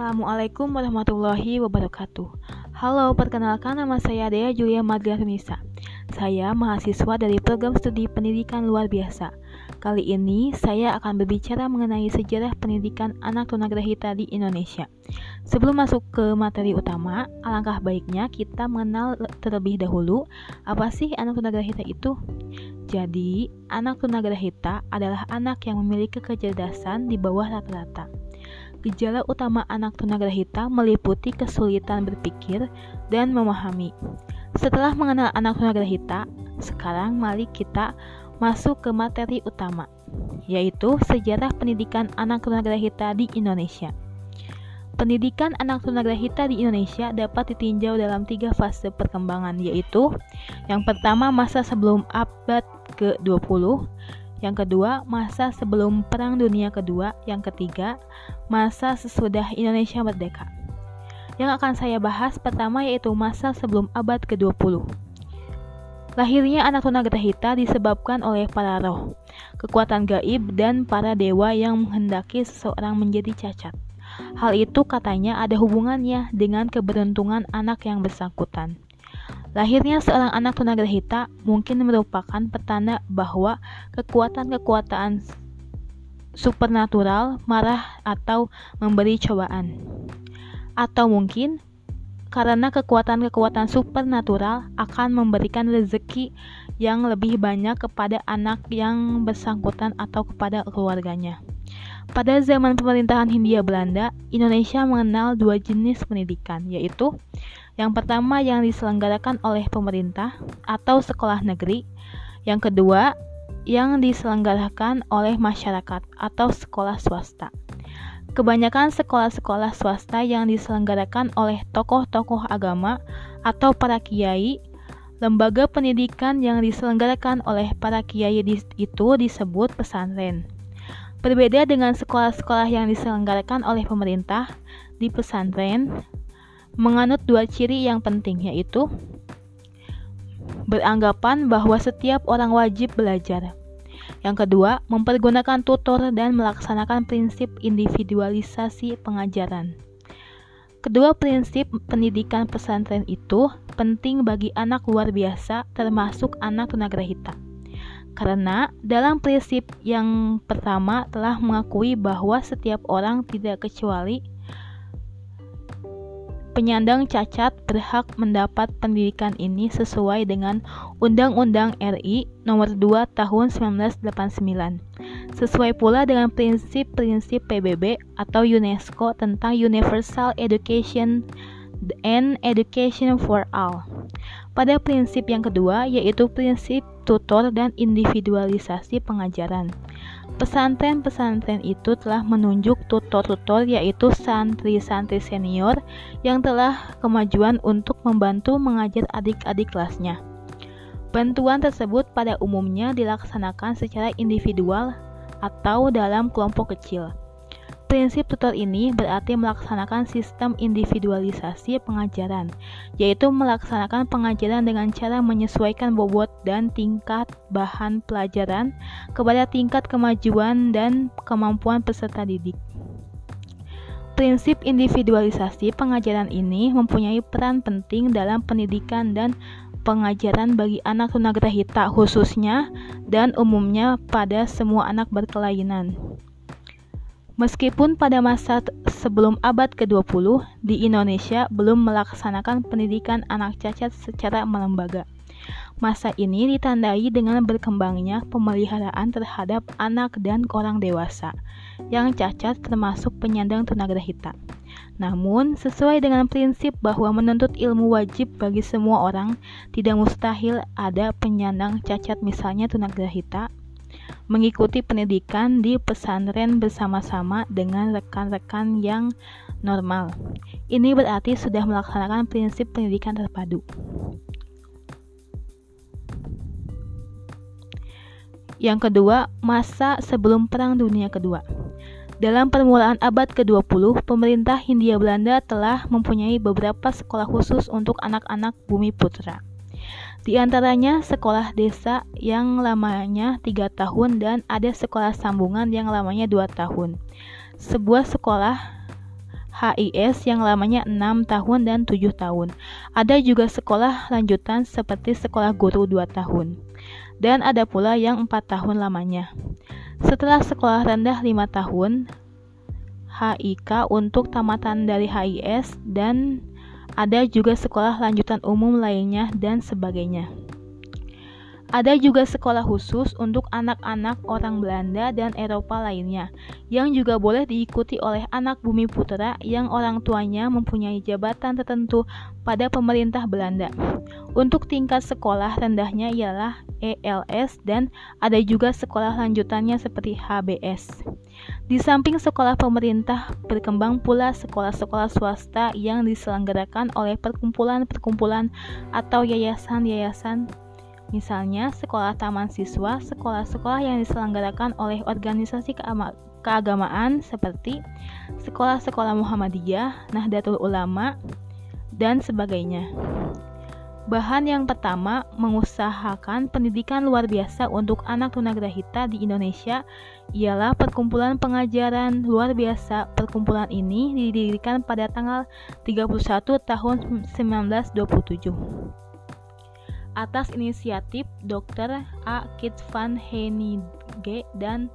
Assalamualaikum warahmatullahi wabarakatuh. Halo, perkenalkan nama saya Dea Julia Madliarunisa. Saya mahasiswa dari program studi pendidikan luar biasa. Kali ini saya akan berbicara mengenai sejarah pendidikan anak tunagrahita di Indonesia. Sebelum masuk ke materi utama, alangkah baiknya kita mengenal terlebih dahulu apa sih anak tunagrahita itu. Jadi, anak tunagrahita adalah anak yang memiliki kecerdasan di bawah rata-rata. Gejala utama anak tunagrahita meliputi kesulitan berpikir dan memahami. Setelah mengenal anak tunagrahita, sekarang mari kita masuk ke materi utama, yaitu sejarah pendidikan anak tunagrahita di Indonesia. Pendidikan anak tunagrahita di Indonesia dapat ditinjau dalam tiga fase perkembangan, yaitu yang pertama masa sebelum abad ke-20, yang kedua, masa sebelum Perang Dunia Kedua. Yang ketiga, masa sesudah Indonesia merdeka. Yang akan saya bahas pertama yaitu masa sebelum abad ke-20. Lahirnya anak tunagrahita disebabkan oleh para roh, kekuatan gaib, dan para dewa yang menghendaki seseorang menjadi cacat. Hal itu katanya ada hubungannya dengan keberuntungan anak yang bersangkutan. Lahirnya seorang anak tunagrahita mungkin merupakan petanda bahwa kekuatan-kekuatan supernatural marah atau memberi cobaan. Atau mungkin karena kekuatan-kekuatan supernatural akan memberikan rezeki yang lebih banyak kepada anak yang bersangkutan atau kepada keluarganya. Pada zaman pemerintahan Hindia Belanda, Indonesia mengenal dua jenis pendidikan, yaitu yang pertama yang diselenggarakan oleh pemerintah atau sekolah negeri. Yang kedua yang diselenggarakan oleh masyarakat atau sekolah swasta. Kebanyakan sekolah-sekolah swasta yang diselenggarakan oleh tokoh-tokoh agama atau para kiai, lembaga pendidikan yang diselenggarakan oleh para kiai itu disebut pesantren. Berbeda dengan sekolah-sekolah yang diselenggarakan oleh pemerintah, di pesantren menganut dua ciri yang penting yaitu beranggapan bahwa setiap orang wajib belajar. Yang kedua, mempergunakan tutor dan melaksanakan prinsip individualisasi pengajaran. Kedua prinsip pendidikan pesantren itu penting bagi anak luar biasa termasuk anak tunagrahita. Karena dalam prinsip yang pertama telah mengakui bahwa setiap orang tidak kecuali penyandang cacat berhak mendapat pendidikan ini sesuai dengan Undang-Undang RI Nomor 2 Tahun 1989. Sesuai pula dengan prinsip-prinsip PBB atau UNESCO tentang Universal Education and Education for All. Pada prinsip yang kedua yaitu prinsip tutor dan individualisasi pengajaran. Pesantren-pesantren itu telah menunjuk tutor-tutor yaitu santri-santri senior yang telah kemajuan untuk membantu mengajar adik-adik kelasnya. Bantuan tersebut pada umumnya dilaksanakan secara individual atau dalam kelompok kecil. Prinsip tutor ini berarti melaksanakan sistem individualisasi pengajaran, yaitu melaksanakan pengajaran dengan cara menyesuaikan bobot dan tingkat bahan pelajaran kepada tingkat kemajuan dan kemampuan peserta didik. Prinsip individualisasi pengajaran ini mempunyai peran penting dalam pendidikan dan pengajaran bagi anak tunagrahita khususnya dan umumnya pada semua anak berkelainan. Meskipun pada masa sebelum abad ke-20 di Indonesia belum melaksanakan pendidikan anak cacat secara melembaga. Masa ini ditandai dengan berkembangnya pemeliharaan terhadap anak dan orang dewasa yang cacat termasuk penyandang tunagrahita. Namun, sesuai dengan prinsip bahwa menuntut ilmu wajib bagi semua orang, tidak mustahil ada penyandang cacat misalnya tunagrahita mengikuti pendidikan di pesantren bersama-sama dengan rekan-rekan yang normal. Ini berarti sudah melaksanakan prinsip pendidikan terpadu. Yang kedua, masa sebelum Perang Dunia Kedua. Dalam permulaan abad ke-20, pemerintah Hindia Belanda telah mempunyai beberapa sekolah khusus untuk anak-anak bumi putra. Di antaranya sekolah desa yang lamanya 3 tahun dan ada sekolah sambungan yang lamanya 2 tahun. Sebuah sekolah HIS yang lamanya 6 tahun dan 7 tahun. Ada juga sekolah lanjutan seperti sekolah guru 2 tahun. Dan ada pula yang 4 tahun lamanya. Setelah sekolah rendah 5 tahun, HIK untuk tamatan dari HIS dan ada juga sekolah lanjutan umum lainnya dan sebagainya. Ada juga sekolah khusus untuk anak-anak orang Belanda dan Eropa lainnya, yang juga boleh diikuti oleh anak bumi putra yang orang tuanya mempunyai jabatan tertentu pada pemerintah Belanda. Untuk tingkat sekolah rendahnya ialah ELS dan ada juga sekolah lanjutannya seperti HBS. Di samping sekolah pemerintah, berkembang pula sekolah-sekolah swasta yang diselenggarakan oleh perkumpulan-perkumpulan atau yayasan-yayasan Misalnya, sekolah taman siswa, sekolah-sekolah yang diselenggarakan oleh organisasi keagamaan seperti sekolah-sekolah Muhammadiyah, Nahdlatul Ulama, dan sebagainya. Bahan yang pertama mengusahakan pendidikan luar biasa untuk anak tunagrahita di Indonesia ialah perkumpulan pengajaran luar biasa. Perkumpulan ini didirikan pada tanggal 31 tahun 1927 atas inisiatif Dr. A. Kit van Henige dan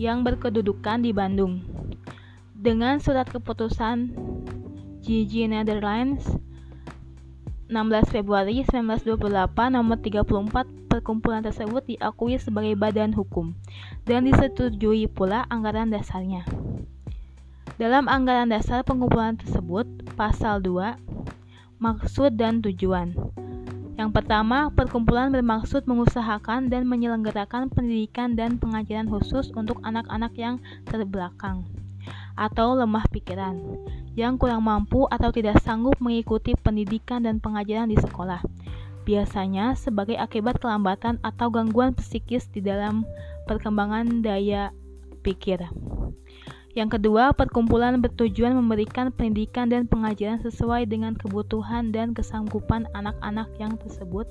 yang berkedudukan di Bandung. Dengan surat keputusan GG Netherlands 16 Februari 1928 nomor 34 perkumpulan tersebut diakui sebagai badan hukum dan disetujui pula anggaran dasarnya. Dalam anggaran dasar pengumpulan tersebut, pasal 2 maksud dan tujuan. Yang pertama, perkumpulan bermaksud mengusahakan dan menyelenggarakan pendidikan dan pengajaran khusus untuk anak-anak yang terbelakang atau lemah pikiran, yang kurang mampu atau tidak sanggup mengikuti pendidikan dan pengajaran di sekolah. Biasanya sebagai akibat kelambatan atau gangguan psikis di dalam perkembangan daya pikir. Yang kedua, perkumpulan bertujuan memberikan pendidikan dan pengajaran sesuai dengan kebutuhan dan kesanggupan anak-anak yang tersebut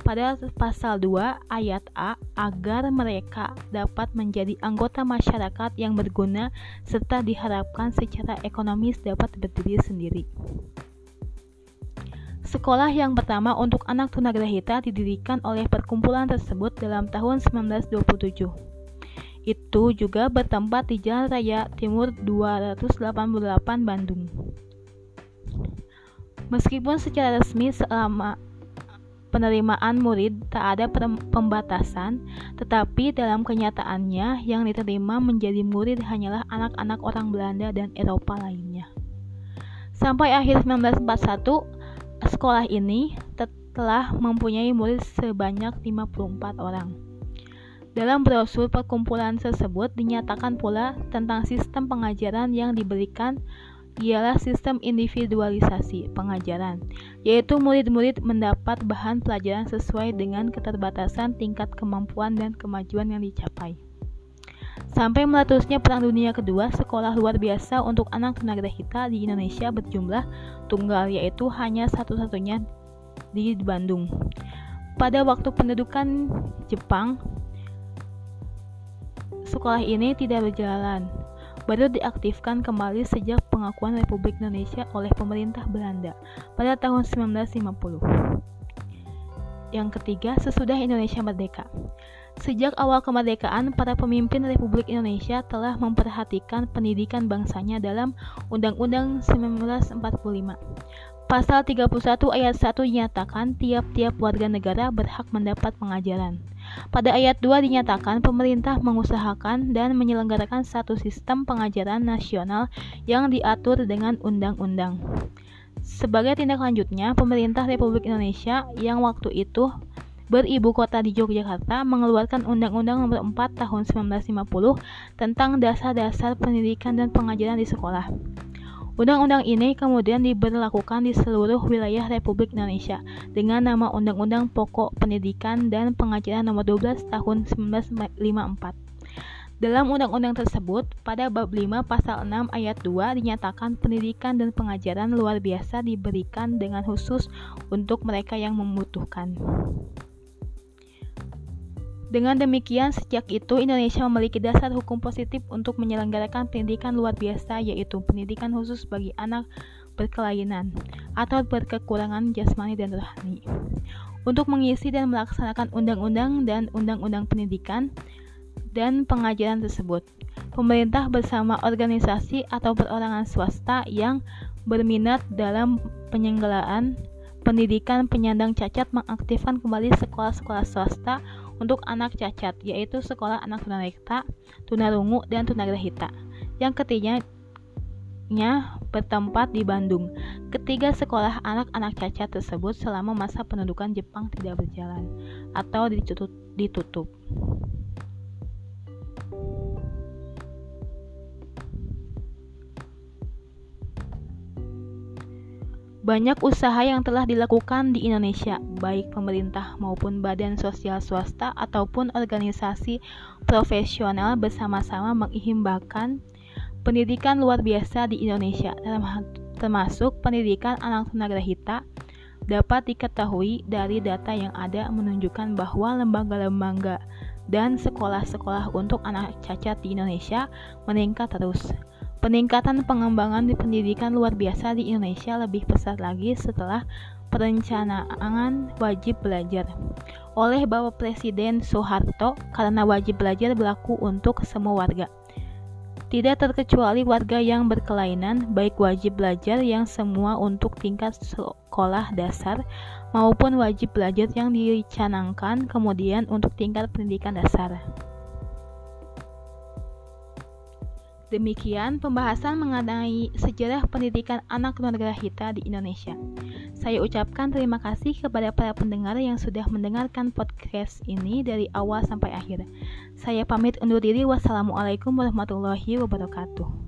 pada pasal 2 ayat A agar mereka dapat menjadi anggota masyarakat yang berguna serta diharapkan secara ekonomis dapat berdiri sendiri. Sekolah yang pertama untuk anak tunagrahita didirikan oleh perkumpulan tersebut dalam tahun 1927 itu juga bertempat di Jalan Raya Timur 288 Bandung. Meskipun secara resmi selama penerimaan murid tak ada pembatasan, tetapi dalam kenyataannya yang diterima menjadi murid hanyalah anak-anak orang Belanda dan Eropa lainnya. Sampai akhir 1941, sekolah ini telah mempunyai murid sebanyak 54 orang. Dalam brosur perkumpulan tersebut dinyatakan pula tentang sistem pengajaran yang diberikan ialah sistem individualisasi pengajaran, yaitu murid-murid mendapat bahan pelajaran sesuai dengan keterbatasan tingkat kemampuan dan kemajuan yang dicapai. Sampai meletusnya Perang Dunia Kedua, sekolah luar biasa untuk anak tunagrahita di Indonesia berjumlah tunggal, yaitu hanya satu-satunya di Bandung. Pada waktu pendudukan Jepang, Sekolah ini tidak berjalan, baru diaktifkan kembali sejak pengakuan Republik Indonesia oleh pemerintah Belanda pada tahun 1950. Yang ketiga, sesudah Indonesia merdeka. Sejak awal kemerdekaan, para pemimpin Republik Indonesia telah memperhatikan pendidikan bangsanya dalam Undang-Undang 1945. Pasal 31 ayat 1 dinyatakan tiap-tiap warga negara berhak mendapat pengajaran. Pada ayat 2 dinyatakan pemerintah mengusahakan dan menyelenggarakan satu sistem pengajaran nasional yang diatur dengan undang-undang. Sebagai tindak lanjutnya, pemerintah Republik Indonesia yang waktu itu beribu kota di Yogyakarta mengeluarkan Undang-Undang Nomor 4 Tahun 1950 tentang dasar-dasar pendidikan dan pengajaran di sekolah. Undang-undang ini kemudian diberlakukan di seluruh wilayah Republik Indonesia dengan nama Undang-Undang Pokok Pendidikan dan Pengajaran Nomor 12 Tahun 1954. Dalam undang-undang tersebut, pada bab 5 pasal 6 ayat 2 dinyatakan pendidikan dan pengajaran luar biasa diberikan dengan khusus untuk mereka yang membutuhkan. Dengan demikian, sejak itu Indonesia memiliki dasar hukum positif untuk menyelenggarakan pendidikan luar biasa, yaitu pendidikan khusus bagi anak berkelainan atau berkekurangan jasmani dan rohani. Untuk mengisi dan melaksanakan undang-undang dan undang-undang pendidikan dan pengajaran tersebut, pemerintah bersama organisasi atau perorangan swasta yang berminat dalam penyelenggaraan pendidikan penyandang cacat mengaktifkan kembali sekolah-sekolah swasta untuk anak cacat, yaitu sekolah anak tunanetra, tunarungu, dan tunagrahita. Yang ketiganya bertempat di Bandung. Ketiga sekolah anak-anak cacat tersebut selama masa pendudukan Jepang tidak berjalan atau ditutup. ditutup. Banyak usaha yang telah dilakukan di Indonesia, baik pemerintah maupun badan sosial swasta ataupun organisasi profesional bersama-sama mengimbangkan pendidikan luar biasa di Indonesia, termasuk pendidikan anak tunagrahita, dapat diketahui dari data yang ada menunjukkan bahwa lembaga-lembaga dan sekolah-sekolah untuk anak cacat di Indonesia meningkat terus. Peningkatan pengembangan di pendidikan luar biasa di Indonesia lebih pesat lagi setelah perencanaan wajib belajar oleh Bapak Presiden Soeharto karena wajib belajar berlaku untuk semua warga. Tidak terkecuali warga yang berkelainan, baik wajib belajar yang semua untuk tingkat sekolah dasar maupun wajib belajar yang dicanangkan kemudian untuk tingkat pendidikan dasar. Demikian pembahasan mengenai sejarah pendidikan anak hita di Indonesia. Saya ucapkan terima kasih kepada para pendengar yang sudah mendengarkan podcast ini dari awal sampai akhir. Saya pamit undur diri. Wassalamualaikum warahmatullahi wabarakatuh.